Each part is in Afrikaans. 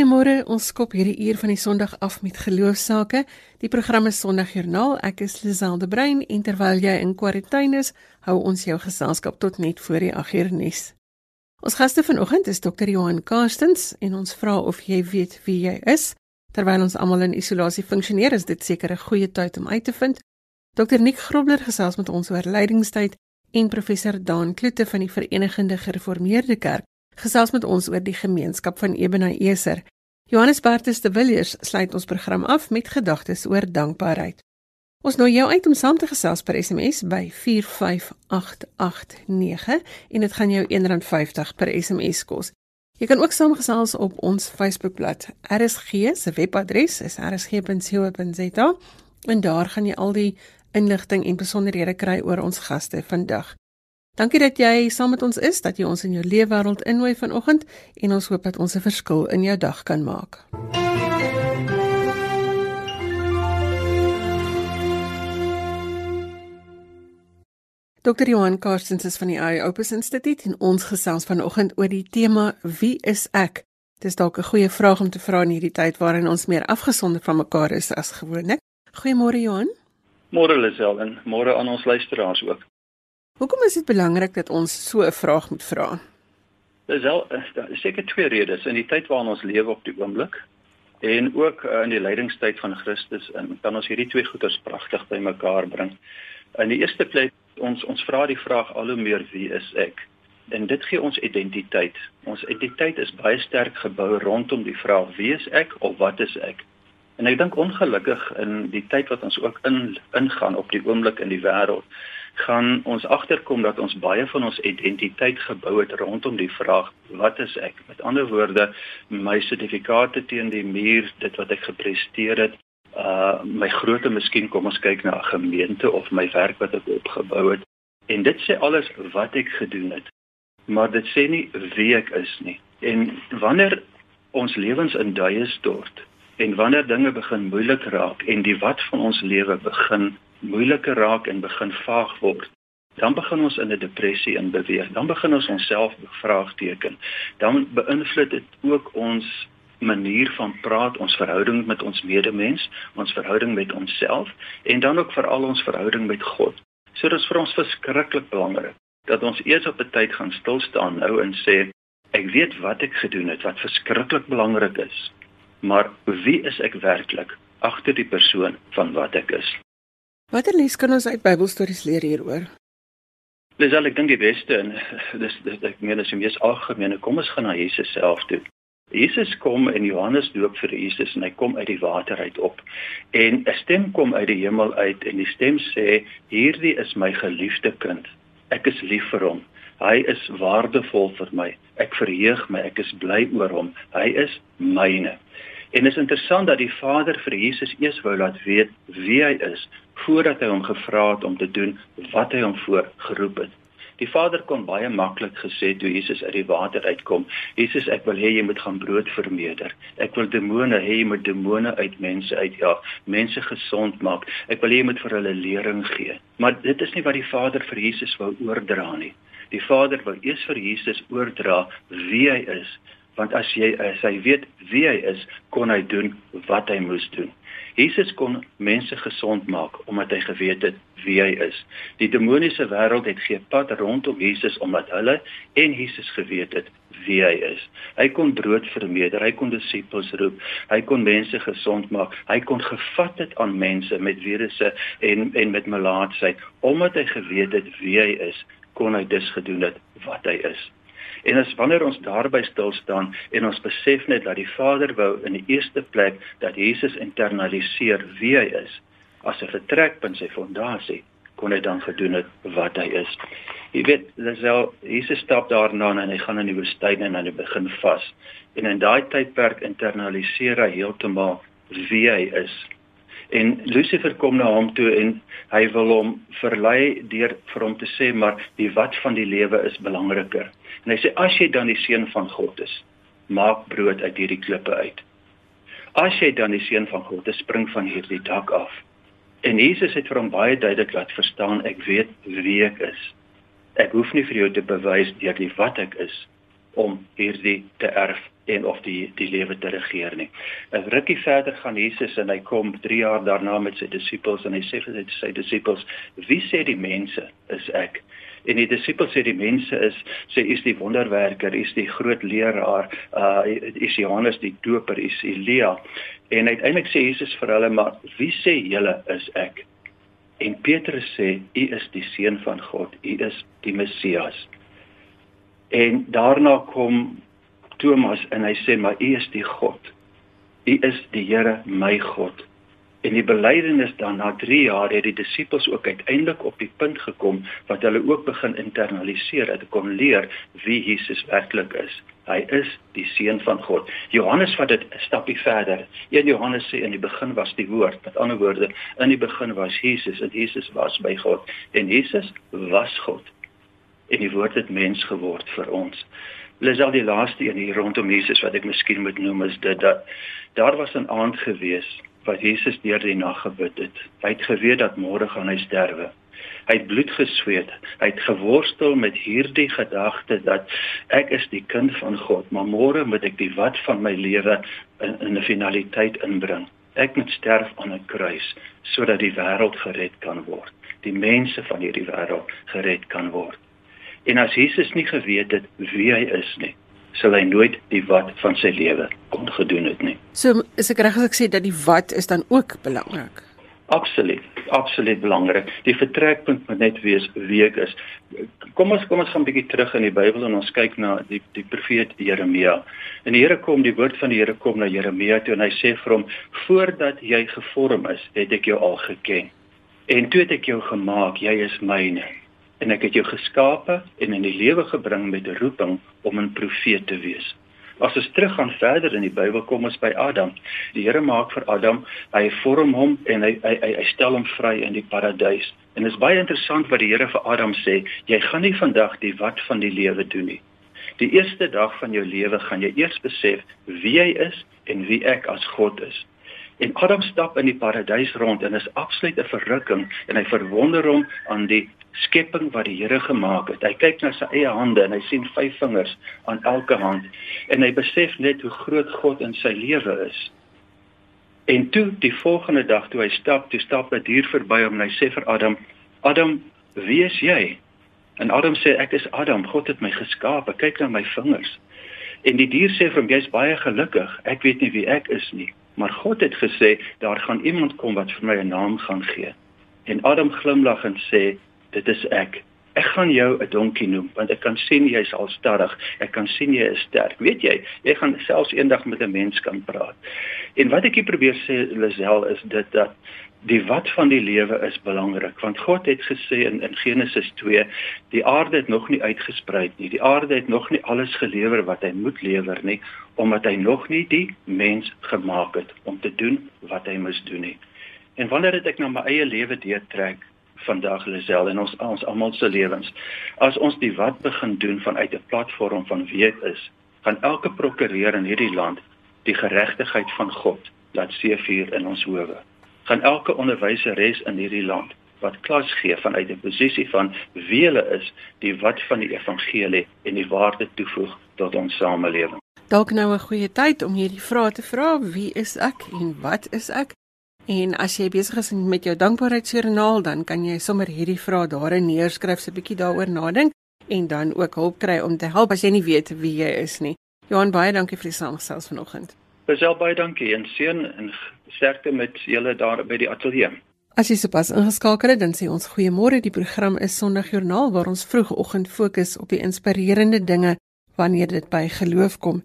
Goeiemôre. Ons skop hierdie uur van die Sondag af met geloofsake. Die program is Sondagjoernaal. Ek is Liselde Brein en terwyl jy in kwarantyne is, hou ons jou geselskap tot net voor die 8 uur nuus. Ons gaste vanoggend is Dr. Johan Karstens en ons vra of jy weet wie jy is. Terwyl ons almal in isolasie funksioneer, is dit seker 'n goeie tyd om uit te vind. Dr. Nick Grobler gesels met ons oor lydingstyd en professor Daan Kloete van die Verenigde Gereformeerde Kerk gesels met ons oor die gemeenskap van Ebenezer. Johannes Bertus de Villiers sluit ons program af met gedagtes oor dankbaarheid. Ons nooi jou uit om saam te gesels per SMS by 45889 en dit gaan jou R1.50 per SMS kos. Jy kan ook saamgesels op ons Facebookblad. RSG se webadres is rsg.co.za en daar gaan jy al die inligting en besonderhede kry oor ons gaste vandag. Dankie dat jy saam met ons is, dat jy ons in jou leefwêreld innooi vanoggend en ons hoop dat ons 'n verskil in jou dag kan maak. Dr. Johan Karstens is van die AI Opus Instituut en ons gesels vanoggend oor die tema Wie is ek? Dis dalk 'n goeie vraag om te vra in hierdie tyd waarin ons meer afgesonder van mekaar is as gewoonlik. Goeiemôre Johan. Môre Lisel en môre aan ons luisteraars ook. Hoekom is dit belangrik dat ons so 'n vraag moet vra? Dis wel seker twee redes in die tyd waarin ons lewe op die oomblik en ook uh, in die lydingstyd van Christus en kan ons hierdie twee goeders pragtig bymekaar bring. In die eerste plek ons ons vra die vraag al hoe meer wie is ek? En dit gee ons identiteit. Ons identiteit is baie sterk gebou rondom die vraag wie is ek of wat is ek? En ek dink ongelukkig in die tyd wat ons ook in ingaan op die oomblik in die wêreld gaan ons agterkom dat ons baie van ons identiteit gebou het rondom die vraag wat is ek? Met ander woorde, my sertifikate teen die muur, dit wat ek gepresteer het, uh my grootte miskien kom ons kyk na 'n gemeente of my werk wat ek opgebou het. En dit sê alles wat ek gedoen het. Maar dit sê nie wie ek is nie. En wanneer ons lewens in duie stort en wanneer dinge begin moeilik raak en die wat van ons lewe begin moeiliker raak en begin vaag word, dan begin ons in 'n depressie in beweeg. Dan begin ons onsself bevraagteken. Dan beïnvloed dit ook ons manier van praat, ons verhouding met ons medemens, ons verhouding met onsself en dan ook veral ons verhouding met God. So dit is vir ons verskriklik belangrik dat ons eers op 'n tyd gaan stil staan nou en sê ek weet wat ek gedoen het wat verskriklik belangrik is. Maar wie is ek werklik agter die persoon van wat ek is? Watter les kan ons uit Bybelstories leer hieroor? Dis al ek dink die beste en dis dis ek meen as jy mees algemene kom ons gaan na Jesus self toe. Jesus kom in Johannes doop vir Jesus en hy kom uit die water uit op. En 'n stem kom uit die hemel uit en die stem sê: "Hierdie is my geliefde kind. Ek is lief vir hom. Hy is waardevol vir my. Ek verheug my, ek is bly oor hom. Hy is myne." En is interessant dat die Vader vir Jesus eers wou laat weet wie hy is voordat hy hom gevra het om te doen wat hy hom voor geroep het. Die Vader kon baie maklik gesê toe Jesus uit die water uitkom, Jesus ek wil hê jy moet gaan brood vermeerder. Ek wil demone hê jy moet demone uit mense uitjaag, mense gesond maak. Ek wil hê jy moet vir hulle lering gee. Maar dit is nie wat die Vader vir Jesus wou oordra nie. Die Vader wou eers vir Jesus oordra wie hy is want as jy as hy weet wie hy is, kon hy doen wat hy moes doen. Jesus kon mense gesond maak omdat hy geweet het wie hy is. Die demoniese wêreld het gepad rondom Jesus omdat hulle en Jesus geweet het wie hy is. Hy kon brood vermeerder, hy kon disippels roep, hy kon mense gesond maak, hy kon gevat het aan mense met virusse en en met melaatsheid omdat hy geweet het wie hy is, kon hy dus gedoen het wat hy is. En as wanneer ons daarby stil staan en ons besef net dat die Vader wou in die eerste plek dat Jesus internaliseer wie hy is as 'n vertrekpunt sy fondasie kon hy dan gedoen het wat hy is. Jy weet, Lisel, Jesus stap daarna en hy gaan in die woestyn en hy begin vas. En in daai tydperk internaliseer hy heeltemal wie hy is en Lucifer kom na hom toe en hy wil hom verlei deur vir hom te sê maar die wat van die lewe is belangriker. En hy sê as jy dan die seun van God is, maak brood uit hierdie klippe uit. As jy dan die seun van God is, spring van hierdie dak af. En Jesus het vir hom baie duidelik laat verstaan ek weet wie ek is. Ek hoef nie vir jou te bewys deur die wat ek is, om hierdie te erf en of die die lewe te regeer nie. 'n Rukkie verder gaan Jesus en hy kom 3 jaar daarna met sy disippels en hy sê vir sy, sy disippels: "Wie sê die mense is ek?" En die disippels sê die mense is sê is die wonderwerker, is die groot leraar, uh is Johannes die Doper, is Elia. En uiteindelik sê Jesus vir hulle: "Maar wie sê julle is ek?" En Petrus sê: "U is die seun van God, u is die Messias." En daarna kom Thomas en hy sê: "Maar u is die God. U is die Here, my God." En die belydenis dan na 3 jaar het die disippels ook uiteindelik op die punt gekom wat hulle ook begin internaliseer hulle kon leer wie Jesus werklik is. Hy is die seun van God. Johannes vat dit 'n stapie verder. 1 Johannes sê in die begin was die woord. Met ander woorde, in die begin was Jesus en Jesus was by God en Jesus was God. En die woord het mens geword vir ons. Dis al die laaste een hier rondom Jesus wat ek miskien moet noem is dit dat daar was 'n aand gewees wat Jesus deur die nag gebid het. Hy het geweet dat môre gaan hy sterwe. Hy het bloed gesweet. Hy het geworstel met hierdie gedagte dat ek is die kind van God, maar môre moet ek die wat van my lewe in 'n finaliteit inbring. Ek moet sterf aan 'n kruis sodat die wêreld gered kan word. Die mense van hierdie wêreld gered kan word. En as Jesus nie geweet het wie hy is nie, sal hy nooit die wat van sy lewe kon gedoen het nie. So is ek reg as ek sê dat die wat is dan ook belangrik. Absoluut, absoluut belangrik. Die vertrekpunt moet net wees wie ek is. Kom ons kom ons gaan 'n bietjie terug in die Bybel en ons kyk na die die profeet Jeremia. En die Here kom, die woord van die Here kom na Jeremia toe en hy sê vir hom: "Voordat jy gevorm is, het ek jou al geken. En toe het ek jou gemaak, jy is myne." En ek het jou geskape en in die lewe gebring met 'n roeping om 'n profeet te wees. As ons teruggaan verder in die Bybel kom ons by Adam. Die Here maak vir Adam, hy vorm hom en hy hy hy, hy stel hom vry in die paradys. En dit is baie interessant wat die Here vir Adam sê, jy gaan nie vandag die wat van die lewe doen nie. Die eerste dag van jou lewe gaan jy eers besef wie jy is en wie ek as God is. En Adam stap in die paradys rond en is absoluut 'n verrukking en hy verwonder hom aan die skepping wat die Here gemaak het. Hy kyk na sy eie hande en hy sien vyf vingers aan elke hand en hy besef net hoe groot God in sy lewe is. En toe die volgende dag toe hy stap, toe stap 'n dier verby hom en hy sê vir Adam: "Adam, wie is jy?" En Adam sê: "Ek is Adam. God het my geskaap. Kyk na my vingers." En die dier sê vir hom: "Jy's baie gelukkig. Ek weet nie wie ek is nie." Maar God het gesê daar gaan iemand kom wat vir my 'n naam gaan gee. En Adam glimlag en sê dit is ek. Ek gaan jou 'n donkie noem want ek kan sien jy's al stadig. Ek kan sien jy is sterk. Weet jy, jy gaan selfs eendag met 'n mens kan praat. En wat ek hier probeer sê Lisel is dit dat die wat van die lewe is belangrik want God het gesê in in Genesis 2 die aarde het nog nie uitgesprei nie die aarde het nog nie alles gelewer wat hy moet lewer nie omdat hy nog nie die mens gemaak het om te doen wat hy moet doen nie. En wanneer dit ek na my eie lewe deurtrek vandag Lisel en ons ons almal se lewens? As ons die wat begin doen vanuit 'n platform van weet is gaan elke prokureur in hierdie land die geregtigheid van God laat seëvier in ons howe gaan elke onderwyseres in hierdie land wat klas gee vanuit 'n posisie van wie hulle is, die wat van die evangelie en die waarde toevoeg tot ons samelewing. Dalk nou 'n goeie tyd om hierdie vrae te vra, wie is ek en wat is ek? En as jy besig is met jou dankbaarheidsjoernaal, dan kan jy sommer hierdie vrae daarin neerskryf, so 'n bietjie daaroor nadink en dan ook hulp kry om te help as jy nie weet wie jy is nie. Johan, baie dankie vir die samestelling vanoggend. Baie baie dankie en seën en sterkte met julle daar by die ateljee. As jy sopas ingeskakel het, dan sê ons goeiemôre. Die program is Sondagjoernaal waar ons vroegoggend fokus op die inspirerende dinge wanneer dit by geloof kom.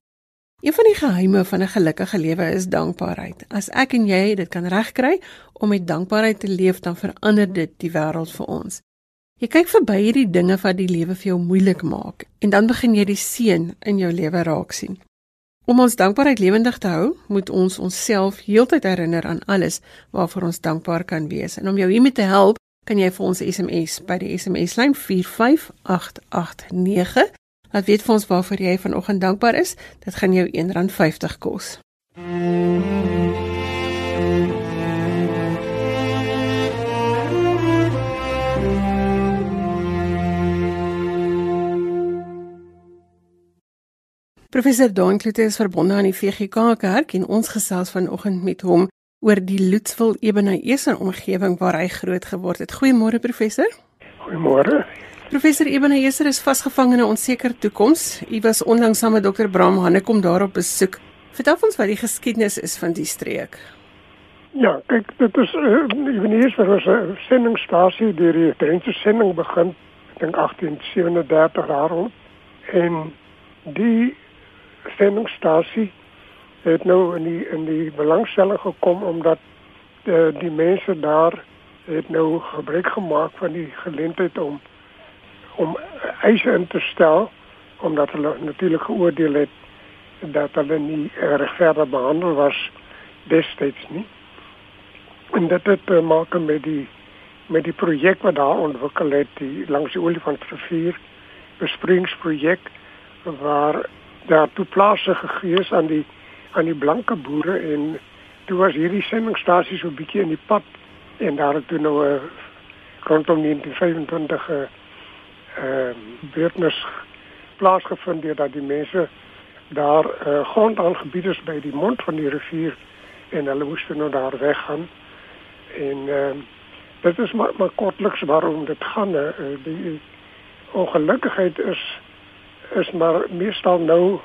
Een van die geheime van 'n gelukkige lewe is dankbaarheid. As ek en jy dit kan regkry om met dankbaarheid te leef, dan verander dit die wêreld vir ons. Jy kyk verby hierdie dinge wat die lewe vir jou moeilik maak en dan begin jy die seën in jou lewe raak sien. Om ons dankbaarheid lewendig te hou, moet ons onsself heeltyd herinner aan alles waarvoor ons dankbaar kan wees. En om jou hiermee te help, kan jy vir ons SMS by die SMS lyn 45889 laat weet vir ons waarvoor jy vanoggend dankbaar is. Dit gaan jou R1.50 kos. Professor Don Kloete is verbonde aan die VGK Kerk en ons gesels vanoggend met hom oor die Lutsville Ebenezer omgewing waar hy groot geword het. Goeiemôre professor. Goeiemôre. Professor Ebenezer is vasgevang in 'n onseker toekoms. U was onlangs saam met Dr. Bram Hannekom daar op besoek. Vertel ons wat die geskiedenis is van die streek. Ja, kyk, dit is uh, Ebenezer was 'n sendingstasie deur die Drentse sending begin, ek dink 1837 daarom. En die sendingstasie het nou in die in die belangstelling gekom omdat uh, die mense daar het nou gebruik gemaak van die geleentheid om om eise in te stel omdat hulle natuurlik geoordeel het dat hulle nie regverdig behandel was destyds nie. En dit het te maak met die met die projek wat daar ontwikkel het die langs die Olifantrivier besproeiingsprojek waar daar toe plase gegee is aan die aan die blanke boere en toe was hierdie sendingstasie so bietjie in die pad en daar het toe nou 'n rondom 1925 'n ehm beurtnis plaasgevind deurdat die mense daar uh, grondaangebieders by die mond van die rivier en hulle moes nou daar weggaan. En ehm uh, dit is maar, maar kortliks waarom dit gaan uh, die ongelukkigheid is is maar meestal nou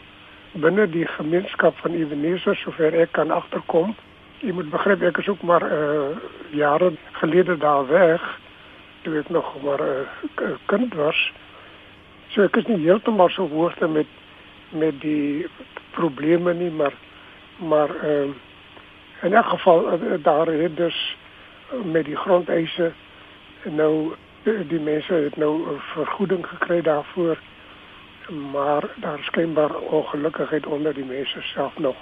binne die gemeenskap van Ebenezer sover ek kan agterkom jy moet begryp ek is ook maar uh, jare gelede daar weg toe ek nog maar 'n uh, kind was. So ek is nie heeltemal so hoogte met met die probleme nie, maar maar ehm uh, in 'n geval uh, daar het dus met die grondeise nou die mense het nou 'n vergoeding gekry daarvoor maar daar skynbaar ongelukkigheid onder die mense self nog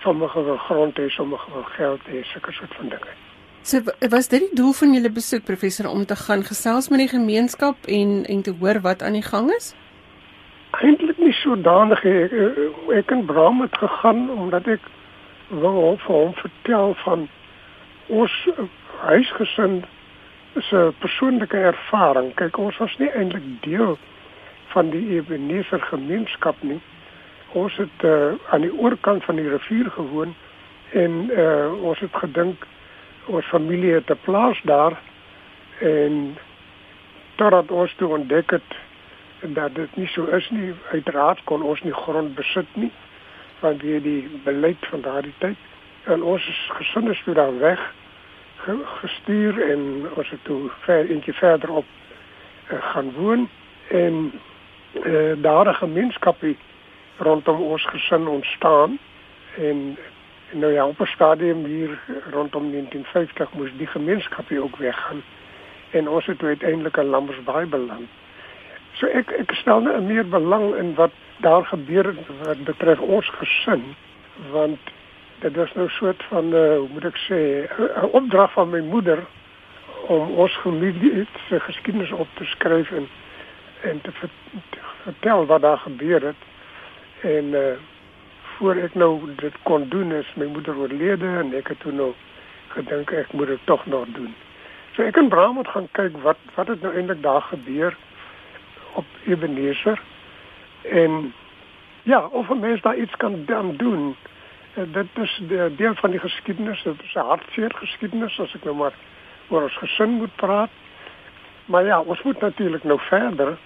sommige wil grond hê, sommige wil geld hê, sulke soort van dinge. So was dit die doel van julle besoek professor om te gaan gesels met die gemeenskap en en te hoor wat aan die gang is? Eintlik nie sodanig ek ek in Bram het gegaan omdat ek wou vir hom vertel van ons huisgesin se persoonlike ervaring. Kyk, ons was nie eintlik deel van die Ebenezer gemeenskap nie. Ons het uh, aan die oorkant van die rivier gewoon en uh, ons het gedink ons familie het 'n plaas daar en totdat ons toe ontdek het dat dit nie so is nie uiteraard kon ons nie grond besit nie want wie die beleid van daardie tyd en ons gesin is toe daar weg gestuur en ons het toe ver eentjie verder op uh, gaan woon en uh, daar 'n gemeenskapie rondom ons gesin ontstaan en nou ja op 'n stadium hier rondom 1950 moes die gemeenskap hier ook weggaan en ons het uiteindelik in Lambersbaai beland. So ek ek stel nou meer belang in wat daar gebeur het wat betref ons gesin want dit was nou 'n soort van uh, hoe moet ek sê 'n opdrag van my moeder om ons familie se geskiedenis op te skryf en en te, te vertel wat daar gebeur het En uh voor ek nou dit kon doen is my moeder oorlede en ek het toe nou gedink ek moet dit tog nog doen. So ek en Bram het gaan kyk wat wat het nou eintlik daar gebeur op Ebenezer en ja, of 'n mens daar iets kan dan doen. Uh, dit is de deel van die geskiedenis, dit is 'n hartseer geskiedenis as ek nou maar oor ons gesin moet praat. Maar ja, ons moet natuurlik nou verder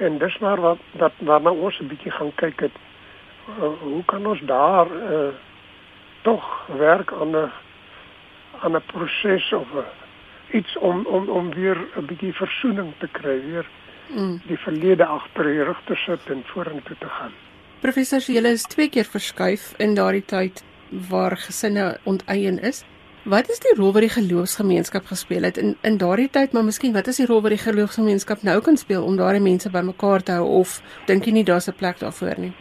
En dis maar wat dat waarna ons 'n bietjie gaan kyk het. Uh, hoe kan ons daar uh, tog werk aan 'n aan 'n proses of uh, iets om om om weer 'n bietjie versoening te kry, weer mm. die verlede agter die rug te sit en vorentoe te gaan. Professor, julle is twee keer verskuif in daardie tyd waar gesinne onteien is. Wat is die rol wat die geloofsgemeenskap gespeel het in in daardie tyd, maar miskien wat is die rol wat die geloofsgemeenskap nou kan speel om daardie mense bymekaar te hou of dink jy nie daar's 'n plek daarvoor nie?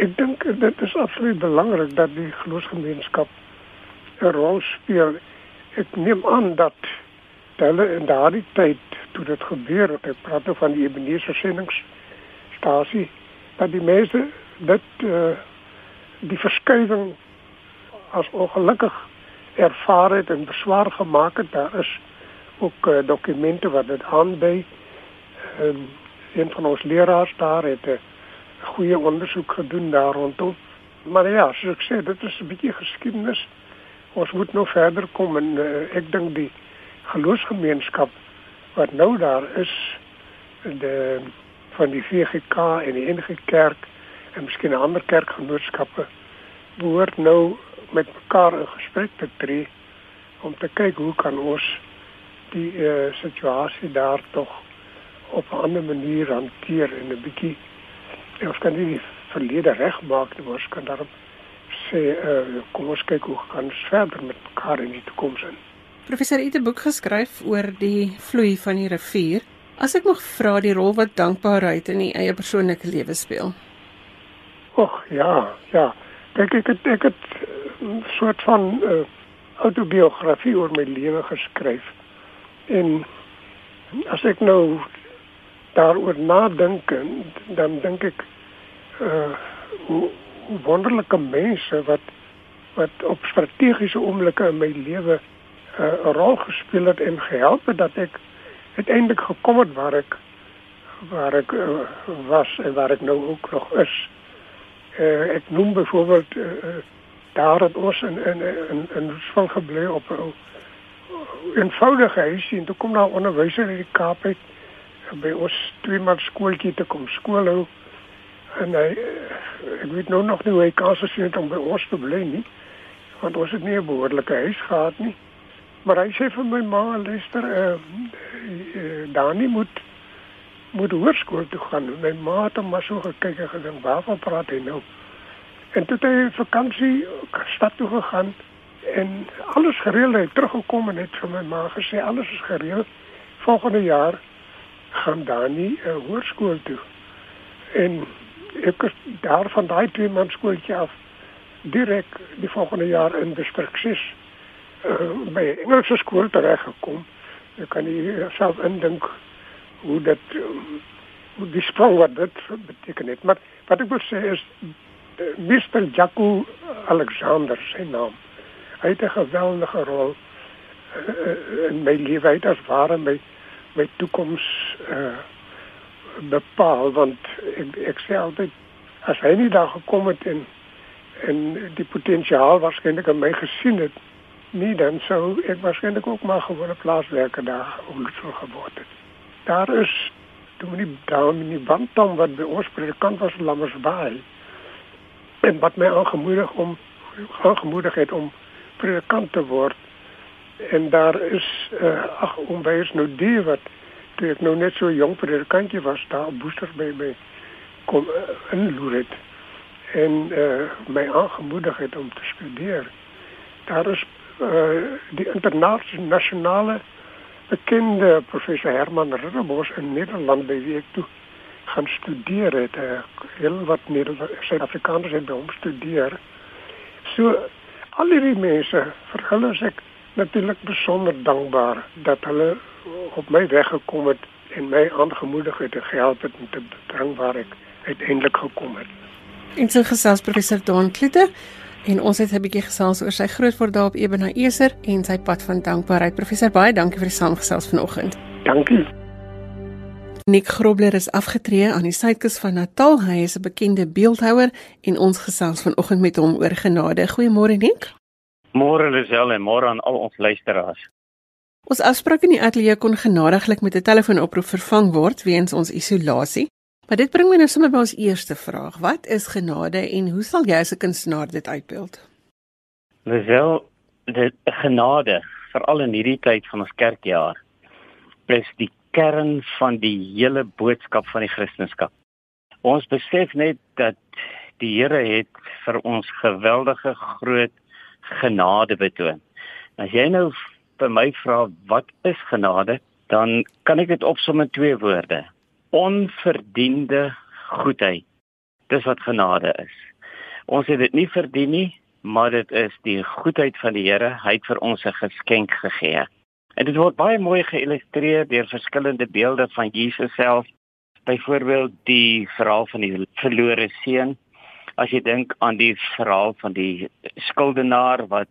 Ek dink dit is absoluut belangrik dat die geloofsgemeenskap 'n rol speel. Ek neem aan dat hulle in daardie tyd toe dit gebeur het, ek praat nou van die Ebenezer sendingsstasie, dat die mense dit uh, die verskuiwing as ongelukkig ervaar het en beswaar gemaak het. Daar is ook uh, dokumente wat dit aanbei. Um, een van ons leraars daar het 'n goeie ondersoek gedoen daar rondom. Maar ja, soos ek sê, dit is 'n bietjie geskiedenis. Ons moet nog verder kom en uh, ek dink die geloofsgemeenskap wat nou daar is de van die VGK en die enige kerk en miskien ander kerkgenootskappe behoort nou met mekaar in gesprek te tree om te kyk hoe kan ons die uh, situasie daar tog op 'n ander manier hanteer en 'n bietjie ons kan nie verlede regmaak nie, ons kan daarop sê uh, kom ons kyk hoe kan ons verder met mekaar in die toekoms in. Professor het 'n boek geskryf oor die vloei van die rivier. As ek mag vra die rol wat dankbaarheid in die eie persoonlike lewe speel. Och ja, ja. Kyk ek het ek het 'n soort van uh, autobiografie oor my lewe geskryf. En as ek nou daaroor nadink, dan dink ek uh hoe, hoe wonderlike mense wat wat op strategiese oomblikke in my lewe uh, 'n rol gespeel het en gehelp het dat ek uiteindelik gekom het waar ek waar ek uh, was en waar ek nou ook nog is. Uh, ek noem byvoorbeeld uh, daar het ons in in in in van gebly op 'n eenvoudige huisie en toe kom daar onderwysers uit die Kaap uit by ons twee maand skooltjie te kom skool hou en hy ek weet nou nog nie hoe hy kans gesien het om by ons te bly nie want ons het nie 'n behoorlike huis gehad nie. Maar hy sê vir my ma luister uh, uh, Dani moet moet hoërskool toe gaan. My ma het hom maar so gekyk en gedink waarvan praat hy nou? En toe het hy vakansie stad toe gegaan en alles gereël het teruggekom en het vir my ma gesê alles is gereël volgende jaar gaan Dani 'n uh, hoërskool toe. En ek het daar van daai twee maand skooltjie af direk die volgende jaar in Distriksis uh, by Engelse skool terechtgekom. Ek kan nie self indink hoe dit um, hoe die sprong wat dit beteken het. Maar wat ek wil sê is uh, Mr. Jaco Alexander sy naam. Hy het 'n geweldige rol uh, in my lewe uit as ware my my toekoms uh, bepaal want ek ek sê altyd as hy nie daar gekom het en en die potensiaal waarskynlik in my gesien het nie dan sou ek waarskynlik ook maar gewone plaaswerker daar ook so geword het. Daar is toe nie down in die bandtom wat by ons predikant was Lammersbaai en wat my aangemoedig om aangemoedig het om predikant te word en daar is uh, ag om by ons nou die wat toe ek nou net so jonk vir 'n kantjie was daar boosters by my kom uh, inloer het en uh, my aangemoedig het om te studeer. Daar is uh, die internasionale bekende professor Herman Ridderbos in Nederland by wie ek toe gaan studeer het. Uh, heel wat Suid-Afrikaners het by hom studeer. So al die mense vir hulle is ek natuurlik besonder dankbaar dat hulle op my weg gekom het en my aangemoedig het en gehelp het om te bring waar ek uiteindelik gekom het. En so gesels professor Don Klitte en ons het 'n bietjie gesels oor sy grootword daar op Ebenezer en sy pad van dankbaarheid. Professor baie dankie vir die saamgesels vanoggend. Dankie. Nick Grobler is afgetree aan die suidkus van Natal. Hy is 'n bekende beeldhouer en ons gesels vanoggend met hom oor genade. Goeiemôre Nick. Môre Lisel en môre aan al ons luisteraars. Ons afspraak in die ateljee kon genadiglik met 'n telefoonoproep vervang word weens ons isolasie. Maar dit bring my nou sommer by ons eerste vraag. Wat is genade en hoe sal jy as 'n kunstenaar dit uitbeeld? Wel, dit genade, veral in hierdie tyd van ons kerkjaar, is die kern van die hele boodskap van die Christendom. Ons besef net dat die Here het vir ons geweldige groot genade betoon. As jy nou by my vra wat is genade, dan kan ek dit opsom in twee woorde. Onverdiende goedheid. Dis wat genade is. Ons het dit nie verdien nie, maar dit is die goedheid van die Here. Hy het vir ons 'n geskenk gegee. En dit word baie mooi geïllustreer deur verskillende beelde van Jesus self. Byvoorbeeld die verhaal van die verlore seun. As jy dink aan die verhaal van die skuldenaar wat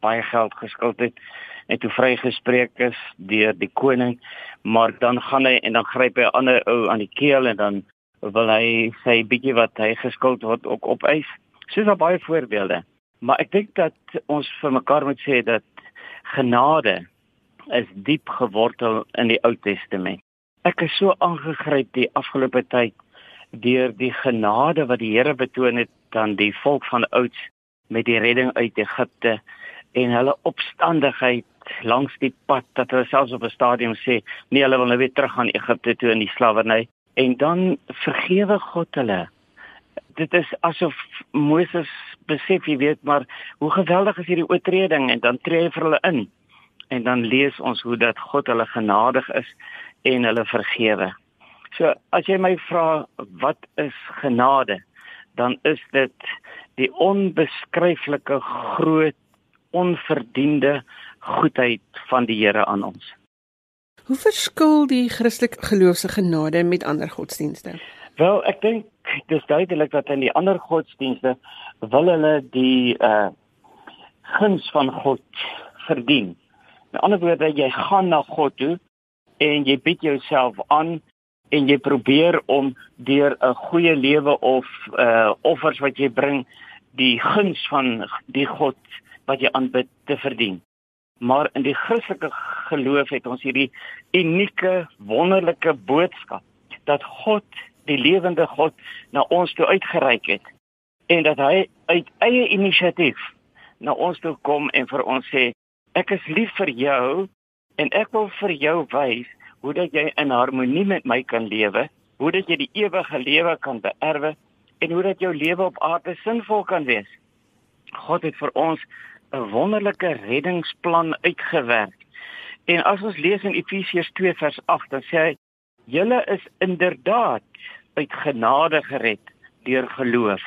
baie geld geskuld het, en toe vrygespreek is deur die koning, maar dan gaan hy en dan gryp hy 'n ander ou aan die keel en dan wil hy sy bietjie wat hy geskuld word ook opeis. Soos daar baie voorbeelde. Maar ek dink dat ons vir mekaar moet sê dat genade is diep gewortel in die Ou Testament. Ek is so aangegryp die afgelope tyd deur die genade wat die Here betoon het aan die volk van ouds met die redding uit Egipte en hulle opstandigheid langs die pad dat hulle selfs op 'n stadium sê nee hulle wil nou weer terug gaan Egipte toe in die slawerny en dan vergewe God hulle. Dit is asof Moses besef jy weet maar hoe geweldig is hierdie oortreding en dan tree hy vir hulle in en dan lees ons hoe dat God hulle genadig is en hulle vergewe. So as jy my vra wat is genade, dan is dit die onbeskryflike groot onverdiende goedheid van die Here aan ons. Hoe verskil die Christelike geloofse genade met ander godsdienste? Wel, ek dink dis duidelik dat in die ander godsdienste wil hulle die uh guns van God verdien. Met ander woorde, jy gaan na God toe en jy bied jouself aan en jy probeer om deur 'n goeie lewe of uh offers wat jy bring die guns van die God wat jy aanbid te verdien. Maar in die Christelike geloof het ons hierdie unieke wonderlike boodskap dat God, die lewende God, na ons toe uitgereik het en dat hy uit eie inisiatief na ons toe kom en vir ons sê ek is lief vir jou en ek wil vir jou wys hoe dat jy in harmonie met my kan lewe, hoe dat jy die ewige lewe kan beerwe en hoe dat jou lewe op aarde sinvol kan wees. God het vir ons 'n wonderlike reddingsplan uitgewerk. En as ons lees in Efesiërs 2 vers 8, dan sê hy: "Julle is inderdaad uit genade gered deur geloof."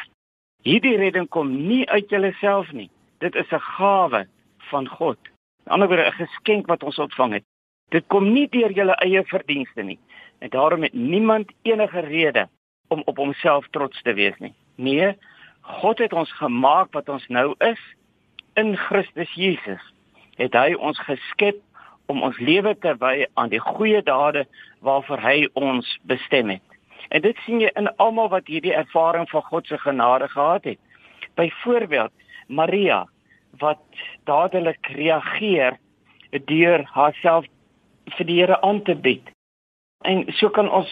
Hierdie redding kom nie uit julleself nie. Dit is 'n gawe van God. Aan die ander wyse 'n geskenk wat ons ontvang het. Dit kom nie deur julle eie verdienste nie. En daarom het niemand enige rede om op homself trots te wees nie. Nee, God het ons gemaak wat ons nou is in Christus Jesus. Het hy ons geskep om ons lewe te wy aan die goeie dade waarvoor hy ons bestem het. En dit sien jy in almal wat hierdie ervaring van God se genade gehad het. Byvoorbeeld Maria wat dadelik reageer deur haarself vir die Here aan te bied. En so kan ons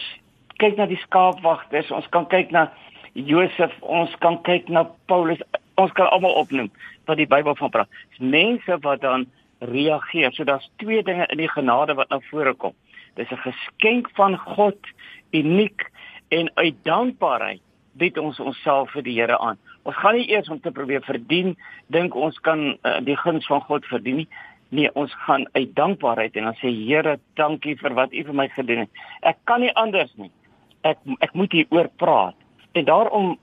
kyk na die skaapwagters, ons kan kyk na Josef, ons kan kyk na Paulus, ons kan almal opnoem wat die Bybel van praat. Dis mense wat dan reageer. So daar's twee dinge in die genade wat na vore kom. Dis 'n geskenk van God, uniek en uit dankbaarheid bied ons onsself vir die Here aan. Ons gaan nie eers om te probeer verdien, dink ons kan uh, die guns van God verdien nie. Nee, ons gaan uit dankbaarheid en dan sê Here, dankie vir wat U vir my gedoen het. Ek kan nie anders nie. Ek ek moet hieroor praat. En daarom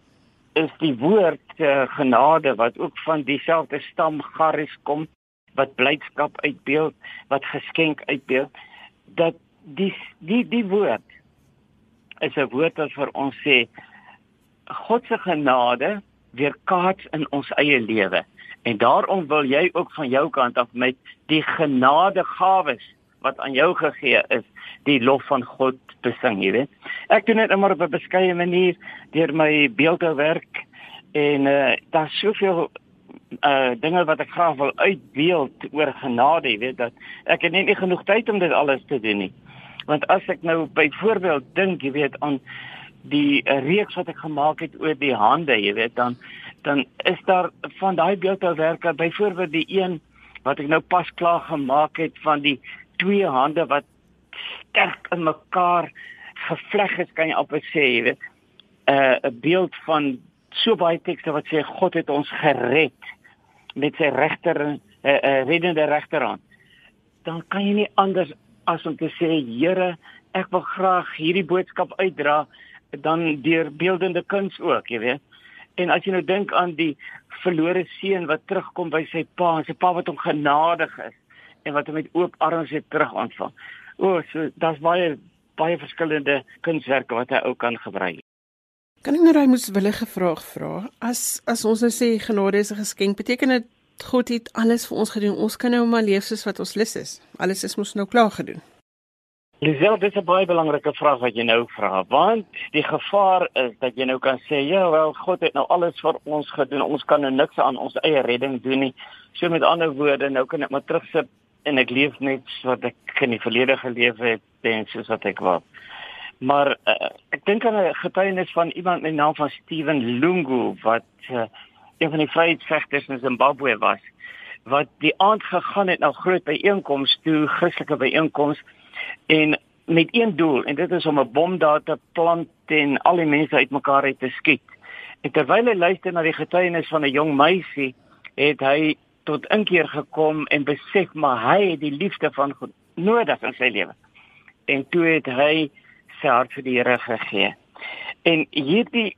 is die woord uh, genade wat ook van dieselfde stam Garis kom wat blydskap uitbeeld, wat geskenk uitbeeld, dat die die die woord is 'n woord wat vir ons sê God se genade weerkaats in ons eie lewe. En daarom wil jy ook van jou kant af met die genadegawes wat aan jou gegee is, die lof van God besing, jy weet. Ek doen dit net maar op 'n beskeie manier deur my beeldhouwerk en uh daar's soveel uh dinge wat ek graag wil uitbeeld oor genade, jy weet dat ek het net nie genoeg tyd om dit alles te doen nie. Want as ek nou byvoorbeeld dink, jy weet aan die reeks wat ek gemaak het oor die hande, jy weet dan dan is daar van daai beeldhouwerke byvoorbeeld die een wat ek nou pas klaar gemaak het van die twee hande wat sterk in mekaar gevleg is kan jy amper sê jy weet. 'n uh, 'n beeld van so baie tekste wat sê God het ons gered met sy regter uh, uh, reddende regterhand. Dan kan jy nie anders as om te sê Here ek wil graag hierdie boodskap uitdra dan deur beeldende kuns ook jy weet. En as jy nou dink aan die verlore seun wat terugkom by sy pa, sy pa wat hom genadig is en wat met oop arms het terug ontvang. O, so daar's baie baie verskillende kunswerke wat hy ook kan gebruik. Kan ek nou raai moes wille gevraag vra? As as ons nou sê genade is 'n geskenk, beteken dit God het alles vir ons gedoen. Ons kan nou maar leef soos wat ons lus is. Alles is mos nou klaar gedoen. Lisel, dit is 'n baie belangrike vraag wat jy nou vra, want die gevaar is dat jy nou kan sê, ja, wel, God het nou alles vir ons gedoen. Ons kan nou niks aan ons eie redding doen nie. So met ander woorde, nou kan ek maar terugsit en ek leef net wat ek in die verlede geleef het en soos wat ek wou. Maar uh, ek dink aan 'n getuienis van iemand met die naam van Steven Lungu wat uh, een van die vryheidsvegters in Zimbabwe was wat die aand gegaan het na groot byeenkomste, toe Christelike byeenkomste en met een doel en dit is om 'n bom daar te plant en al die mense uitmekaar uit te skiet. En terwyl hy luister na die getuienis van 'n jong meisie, het hy tot inkeer gekom en besef maar hy het die liefde van God nodig in sy lewe. En toe het hy sy hart vir die Here gegee. En hierdie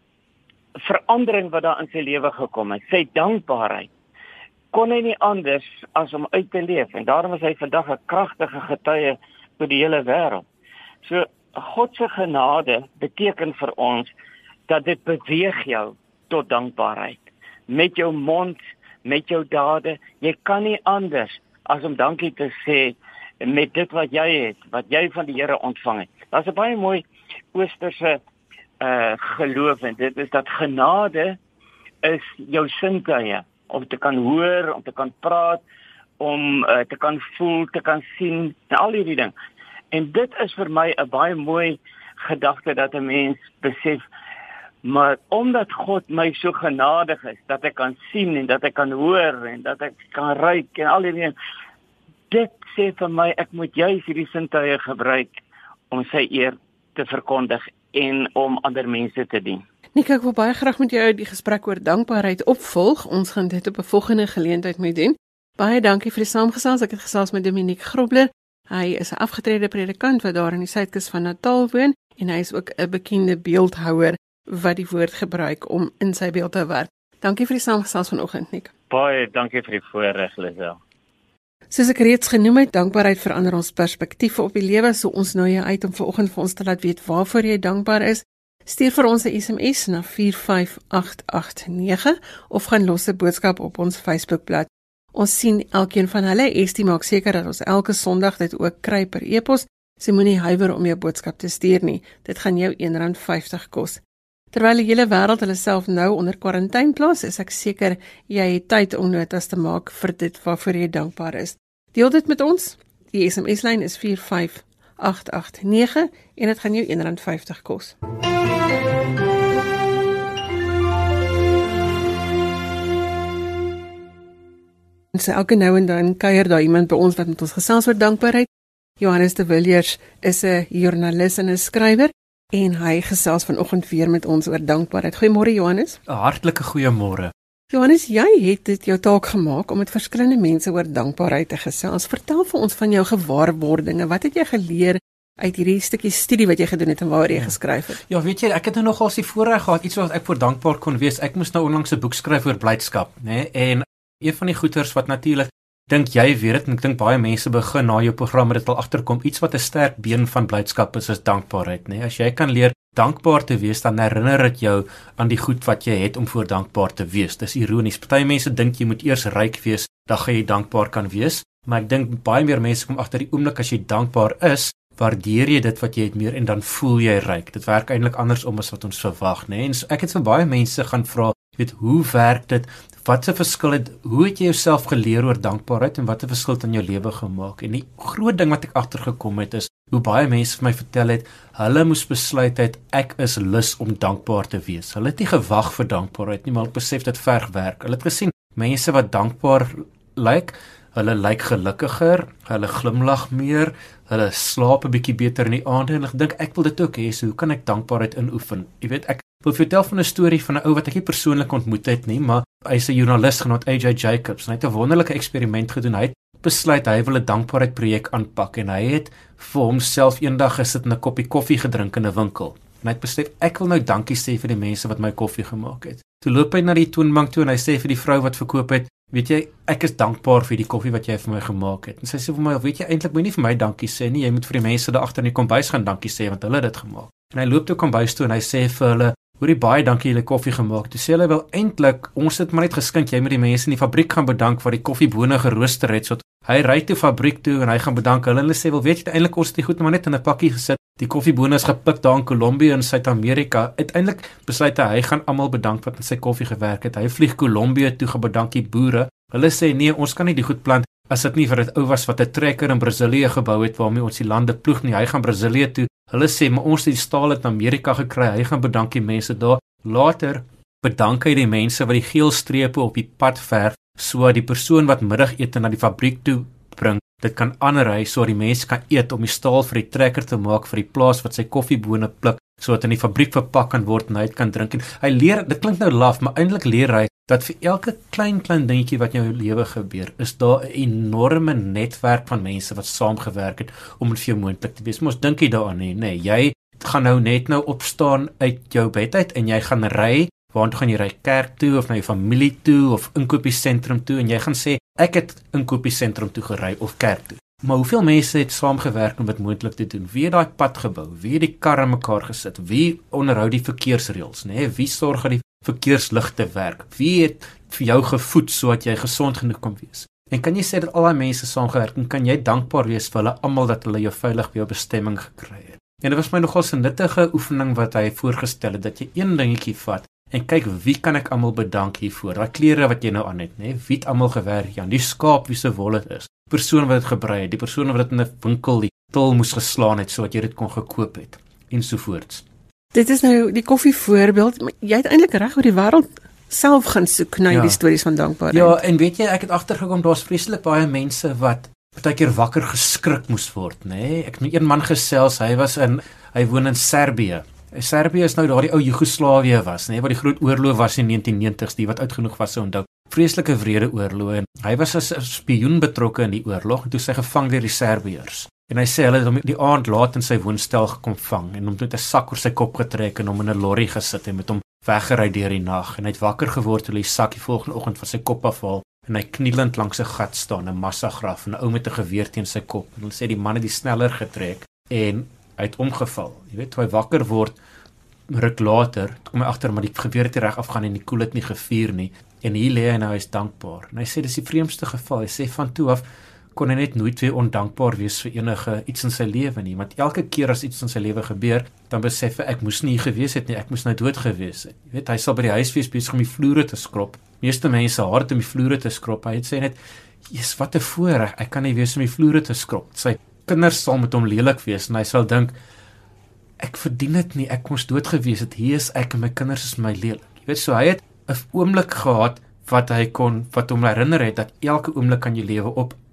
verandering wat daar in sy lewe gekom het, sy dankbaarheid kon hy nie anders as om uit te leef en daarom is hy vandag 'n kragtige getuie vir die hele wêreld. So God se genade beteken vir ons dat dit beweeg jou tot dankbaarheid met jou mond, met jou dade. Jy kan nie anders as om dankie te sê met dit wat jy het, wat jy van die Here ontvang het. Daar's 'n baie mooi oosterse uh geloof en dit is dat genade is jou sintuie om te kan hoor, om te kan praat, om uh, te kan voel, te kan sien, al hierdie ding. En dit is vir my 'n baie mooi gedagte dat 'n mens besef maar omdat God my so genadig is dat ek kan sien en dat ek kan hoor en dat ek kan ruik en al hierdie dit sê vir my ek moet juis hierdie sintuie gebruik om sy eer te verkondig en om ander mense te dien. Nik ek wil baie graag met jou die gesprek oor dankbaarheid opvolg. Ons gaan dit op 'n volgende geleentheid mee doen. Baie dankie vir die saamgesels. Ek het gesels met Dominiek Grobler. Hy is 'n afgetrede predikant wat daar in die suidkus van Natal woon en hy is ook 'n bekende beeldhouer wat die woord gebruik om in sy beeld te werk. Dankie vir die saamgesels vanoggend, Nik. Baie dankie vir die voorreg, Lisel. Soos ek reeds genoem het, dankbaarheid verander ons perspektief op die lewe. So ons nooi jou uit om vanoggend vir ons te laat weet waarvoor jy dankbaar is. Stuur vir ons 'n SMS na 45889 of gaan los 'n boodskap op ons Facebookblad. Ons sien elkeen van hulle. Estie maak seker dat ons elke Sondag dit ook kry per e-pos. Sy moenie huiwer om jou boodskap te stuur nie. Dit gaan jou R1.50 kos. Terwyl die hele wêreld hulle self nou onder kwarantyne plaas, is ek seker jy het tyd om notas te maak vir dit waarvoor jy dankbaar is. Deel dit met ons. Die SMS-lyn is 45889 en dit gaan jou R1.50 kos. En so elke nou en dan kuier daar iemand by ons wat met ons gesels oor dankbaarheid. Johannes de Villiers is 'n joernalis en 'n skrywer en hy gesels vanoggend weer met ons oor dankbaarheid. Goeiemôre Johannes. 'n Hartlike goeiemôre. Johannes, jy het dit jou taak gemaak om met verskillende mense oor dankbaarheid te gesels. Vertel vir ons van jou gewaarwordinge. Wat het jy geleer uit hierdie stukkie studie wat jy gedoen het en waaroor jy ja. geskryf het? Ja, weet jy, ek het nou nogal se voorreg gehad iets wat ek voor dankbaar kon wees. Ek moes nou onlangs 'n boek skryf oor blydskap, nê? Nee? En een van die goeters wat natuurlik dink jy weet dit? En ek dink baie mense begin na jou program dit al agterkom iets wat 'n sterk been van blydskap is is dankbaarheid nê nee? as jy kan leer dankbaar te wees dan herinner dit jou aan die goed wat jy het om voor dankbaar te wees. Dis ironies. Party mense dink jy moet eers ryk wees dan gaan jy dankbaar kan wees. Maar ek dink baie meer mense kom agter die oomblik as jy dankbaar is waardeer jy dit wat jy het meer en dan voel jy ryk. Dit werk eintlik andersom as wat ons verwag nê nee? en so ek het vir baie mense gaan vra weet hoe werk dit? Wat 'n verskil het? Hoe het jy jouself geleer oor dankbaarheid en wat 'n verskil het in jou lewe gemaak? En die groot ding wat ek agtergekom het is hoe baie mense vir my vertel het hulle moes besluit het ek is lus om dankbaar te wees. Hulle het nie gewag vir dankbaarheid nie maar hulle besef dit verg werk. Hulle het gesien mense wat dankbaar lyk hulle lyk gelukkiger hulle glimlag meer hulle slaap 'n bietjie beter in die aande en ek dink ek wil dit ook hê so hoe kan ek dankbaarheid inoefen? Jy weet ek wil vertel van 'n storie van 'n ou wat ek nie persoonlik ontmoet het nie, maar hy's 'n joernalis genaamd AJ Jacobs en hy het 'n wonderlike eksperiment gedoen. Hy het besluit hy wil 'n dankbaarheid projek aanpak en hy het vir homself eendag gesit en 'n koppie koffie gedrink in 'n winkel. En hy het besluit ek wil nou dankie sê vir die mense wat my koffie gemaak het. Toe loop hy na die toonbank toe en hy sê vir die vrou wat verkoop het, "Weet jy, ek is dankbaar vir die koffie wat jy vir my gemaak het." En sy sê vir my, "Weet jy, eintlik moenie vir my dankie sê nie, jy moet vir die mense daar agter in die kombuis gaan dankie sê want hulle het dit gemaak." En hy loop toe kombuis toe en hy sê vir hulle, Hoorie baie dankie julle koffie gemaak. Toe sê hulle wel eintlik ons het maar net geskink jy moet die mense in die fabriek gaan bedank wat die koffiebone gerooster het sodat Hy ry toe fabriek toe en hy gaan bedank hulle. Hulle sê wel weet jy eintlik ons het die goed maar net in 'n pakkie gesit. Die koffiebone is gepik daar in Kolumbie in Suid-Amerika. Uiteindelik besluit hy hy gaan almal bedank wat aan sy koffie gewerk het. Hy vlieg Kolumbie toe gebedank die boere. Hulle sê nee, ons kan nie die goed plant as dit nie vir dit ou was wat 'n trekker in Brasilië gebou het waarmee ons die lande ploeg nie. Hy gaan Brasilië toe. Hulle sê maar ons het die staal uit Amerika gekry. Hy gaan bedank die mense daar. Later bedank hy die mense wat die geel strepe op die pad verf sodat die persoon wat middagete na die fabriek toe bring, dit kan aanry sodat die mense kan eet om die staal vir die trekker te maak vir die plaas wat sy koffiebone pluk sodat in die fabriek verpak kan word en hy kan drink en hy leer dit klink nou laf maar eintlik leer hy dat vir elke klein klein dingetjie wat in jou lewe gebeur is daar 'n enorme netwerk van mense wat saamgewerk het om dit vir jou moontlik te wees mos dink jy daaraan nie nê jy gaan nou net nou opstaan uit jou bed uit en jy gaan ry waartoe gaan jy ry kerk toe of na jou familie toe of inkopiesentrum toe en jy gaan sê ek het inkopiesentrum toe gery of kerk toe Maar hoeveel mense het saamgewerk om dit moontlik te doen? Wie het daai pad gebou? Wie het die karre mekaar gesit? Wie onderhou die verkeersreëls, nê? Nee, wie sorg dat die verkeersligte werk? Wie het vir jou gevoed sodat jy gesond genoeg kon wees? En kan jy sê dat al daai mense saamgewerk het? Kan jy dankbaar wees vir hulle almal dat hulle jou veilig by jou bestemming gekry het? En dit was my nogal 'n nuttige oefening wat hy voorgestel het dat jy een dingetjie vat En kyk wie kan ek almal bedank hiervoor. Daai klere wat jy nou aan het, nê? Wie het almal gewerk aan die skaap wie se wol dit is? Persoon wat dit gebrei het, die persoon wat dit in 'n winkel die tol moes geslaan het sodat jy dit kon gekoop het ensovoorts. Dit is nou die koffie voorbeeld, maar jy het eintlik reg oor die wêreld self gaan soek na ja. die stories van dankbaarheid. Ja, en weet jy, ek het agtergekom daar's vreeslik baie mense wat partykeer wakker geskrik moes word, nê? Ek het met een man gesels, hy was in hy woon in Servië Servië is nou daardie ou Joegoslawië was, nê, nee, wat die groot oorlog was in 1990s, die wat oud genoeg was om onthou. Vreeslike wrede oorlog en hy was as 'n spioen betrokke in die oorlog en toe sy gevang deur die Serbiërs. En hy sê hulle het hom die aand laat in sy woonstel gekom vang en hom met 'n sak oor sy kop getrek en hom in 'n lorry gesit en met hom weggery deur die nag en hy het wakker geword toe hy die sak die volgende oggend van sy kop afhaal en hy knielend langs 'n gat staan, 'n massagraf en 'n ou met 'n geweer teen sy kop. En hulle sê die man het die sneller getrek en hy het omgeval. Jy weet, toe hy wakker word ruk later, kom hy agter maar die geweer het reg afgaan en die koel het nie gevuur nie. En hier lê hy nou hy's dankbaar. En hy sê dis die vreemdste geval. Hy sê van toe af kon hy net nooit weer ondankbaar wees vir enige iets in sy lewe nie, want elke keer as iets in sy lewe gebeur, dan besef hy ek moes nie gewees het nie, ek moes nou dood gewees het. Jy weet, hy sal by die huis wees besig om die vloere te skrob. Meeste mense haat om die vloere te skrob. Hy het sê net, "Jesus, wat 'n voorreg. Ek kan nie wees om die vloere te skrob." Sy kinders sal met hom lelik wees en hy sal dink ek verdien dit nie ek moes dood gewees het hier is ek en my kinders is my lelik jy weet so hy het 'n oomblik gehad wat hy kon wat hom herinner het dat elke oomblik kan jy lewe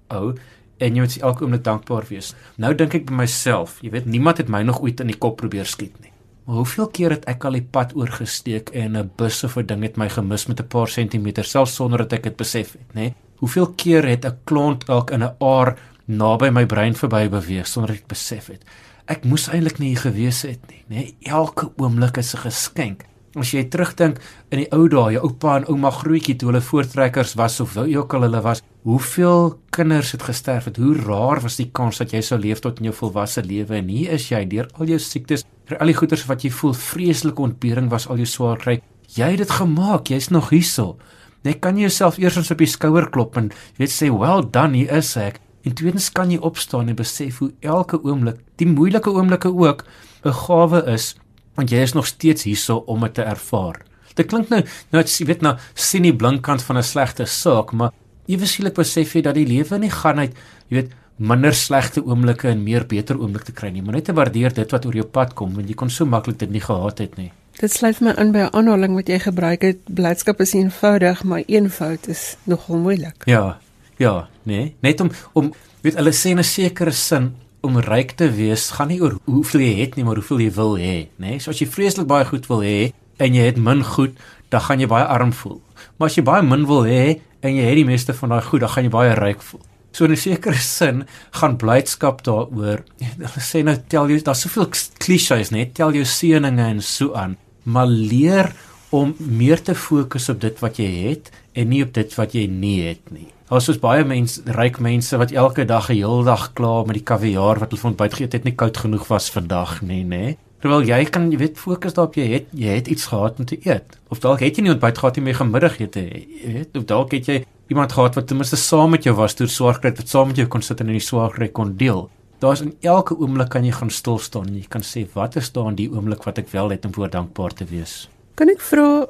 ophou en jy moet elke oomblik dankbaar wees nou dink ek by myself jy weet niemand het my nog ooit in die kop probeer skiet nie maar hoeveel keer het ek al die pad oorgesteek en 'n bus of 'n ding het my gemis met 'n paar sentimeter selfs sonder dat ek dit besef het nê hoeveel keer het 'n klont dalk in 'n aar naby my brein verby beweeg sonder ek besef het. Ek moes eintlik nie hier gewees het nie, nê? Nee, elke oomblik is 'n geskenk. As jy terugdink in die ou dae, jou oupa en ouma grootjie toe hulle voortrekkers was of wou ook al hulle was, hoeveel kinders het gesterf het? Hoe raar was die kans dat jy sou leef tot in jou volwasse lewe en hier is jy deur al jou siektes, vir al die goeters wat jy voel, vreeslike ontbering was al jou swaar kry. Jy het dit gemaak, jy's nog hierso. Net kan jy jouself eers op die skouer klop en weet sê, "Well done, hier is ek." En tweedens kan jy opstaan en besef hoe elke oomblik, die moeilike oomblikke ook, 'n gawe is want jy is nog steeds hierso om dit te ervaar. Dit klink nou nou jy weet nou sien die blinkkant van 'n slegte saak, maar ewe skielik besef jy dat die lewe nie gaan uit, jy weet, minder slegte oomblikke en meer beter oomblikke kry nie, maar net te waardeer dit wat oor jou pad kom, want jy kon so maklik dit nie gehad het nie. Dit sluit my aan by 'n aanhaling wat jy gebruik het, blydskap is eenvoudig, maar eenvoud is nogal moeilik. Ja, Ja, nee, net om om weet hulle sê in 'n sekere sin om ryk te wees gaan nie oor hoeveel jy het nie, maar hoeveel jy wil hê, nê? Nee? So as jy vreeslik baie goed wil hê en jy het min goed, dan gaan jy baie arm voel. Maar as jy baie min wil hê en jy het die meeste van daai goed, dan gaan jy baie ryk voel. So in 'n sekere sin gaan blydskap daaroor. Hulle sê nou tel jy daar's soveel klisjées, nê? Tel jou seëninge en so aan, maar leer om meer te fokus op dit wat jy het en nie op dit wat jy nie het nie. Daar's soos baie mense, ryk mense wat elke dag 'n heel dag kla met die kaviaar wat hulle van buite geëet het, nie koud genoeg was vandag nie, nê? Terwyl jy kan jy weet fokus daarop jy het jy het iets gehad om te eet. Of dalk het jy nie ontbyt gehad nie, maar gemiddagete, jy weet, of dalk het jy iemand gehad wat ten minste saam met jou was deur swaar kry, wat saam met jou kon sit en in die swaar kry kon deel. Daar's in elke oomblik kan jy gaan stil staan en jy kan sê wat is daar in die oomblik wat ek wel het om voor dankbaar te wees. Kan ek vra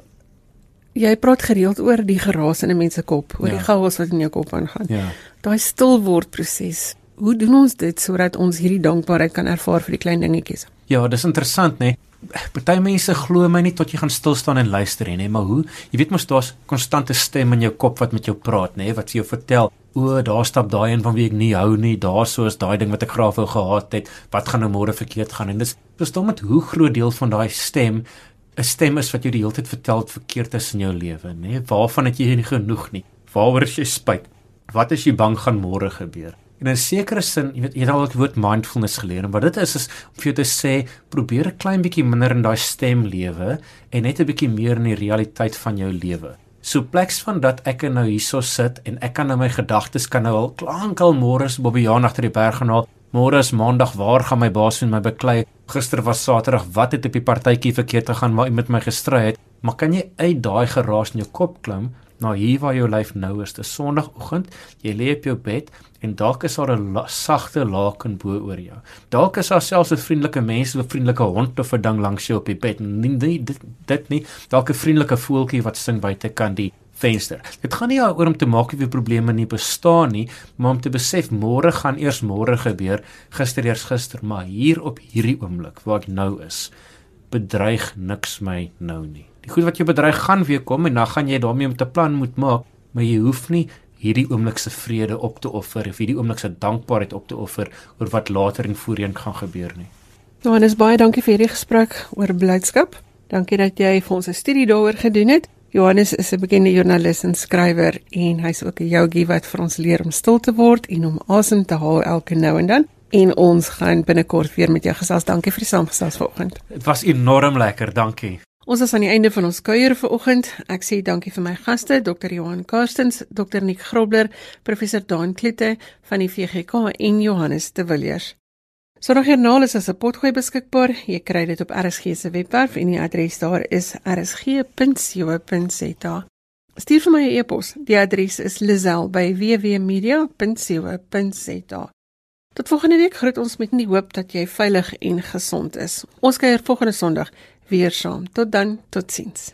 jy praat gereeld oor die geraas in 'n mens se kop, oor ja. die chaos wat in jou kop aangaan. Ja. Daai stil word proses. Hoe doen ons dit sodat ons hierdie dankbaarheid kan ervaar vir die klein dingetjies? Ja, dis interessant, né? Nee. Party mense glo my nie tot jy gaan stil staan en luister nie, maar hoe? Jy weet mos daar's konstante stem in jou kop wat met jou praat, nê, nee, wat vir jou vertel, o, daar stap daai een van wie ek nie hou nie, daar so is daai ding wat ek graag wou gehad het, wat gaan nou môre verkeerd gaan? En dis verstom met hoe groot deel van daai stem 'n stem is wat jou die hele tyd vertel wat verkeerd is in jou lewe, nê? Nee? Waarvan het jy nie genoeg nie? Waaroor is jy spyt? Wat is jy bang gaan môre gebeur? En in 'n sekere sin, jy weet, jy het al die woord mindfulness geleer en wat dit is is om vir jou te sê, probeer 'n klein bietjie minder in daai stem lewe en net 'n bietjie meer in die realiteit van jou lewe. So pleks van dat ek nou hierso sit en ek kan nou my gedagtes kan nou al klank al môre se Bobbejaan agter die berg gaan haal. Môre is maandag, waar gaan my baas vir my beklei? Gister was Saterdag, wat het op die partytjie verkeerd gegaan waar iemand met my gestry het? Maar kan jy uit daai geraas in jou kop klim na hier waar jou lyf nou is? Dis Sondagoggend, jy lê op jou bed en dalk is daar 'n la sagte laken bo oor jou. Dalk is daar selfs 'n vriendelike mens of 'n vriendelike hond of 'n ding langs jou op die bed. Nee, dit dit nie. Dalk 'n vriendelike voeltjie wat sing buite kan die venster. Dit gaan nie oor om te maak of jy probleme nie bestaan nie, maar om te besef môre gaan eers môre gebeur, gister eers gister, maar hier op hierdie oomblik waar ek nou is, bedreig niks my nou nie. Die goed wat jou bedreig gaan weer kom en dan gaan jy daarmee om te plan moet maak, maar jy hoef nie hierdie oomblik se vrede op te offer of hierdie oomblik se dankbaarheid op te offer oor wat later en voorheen gaan gebeur nie. Johannes baie dankie vir hierdie gesprek oor blydskap. Dankie dat jy vir ons 'n studie daaroor gedoen het. Johannes is 'n bekende joernalis en skrywer en hy's ook 'n yogi wat vir ons leer om stil te word en om asem te haal elke nou en dan. En ons gaan binnekort weer met jou gesels. Dankie vir die saamgesels vanoggend. Dit was enorm lekker, dankie. Ons is aan die einde van ons kuier vanoggend. Ek sê dankie vir my gaste, Dr. Johan Karstens, Dr. Nick Grobler, Professor Daan Klute van die VGK en Johannes de Villiers. Sorgjoernaal is as 'n potgooi beskikbaar. Jy kry dit op RSG se webwerf en die adres daar is rsg.co.za. Stuur vir my 'n e-pos. Die adres is lazel@wwmedia.co.za. Tot volgende week groet ons met die hoop dat jy veilig en gesond is. Ons kuier volgende Sondag weer saam. Tot dan, totsiens.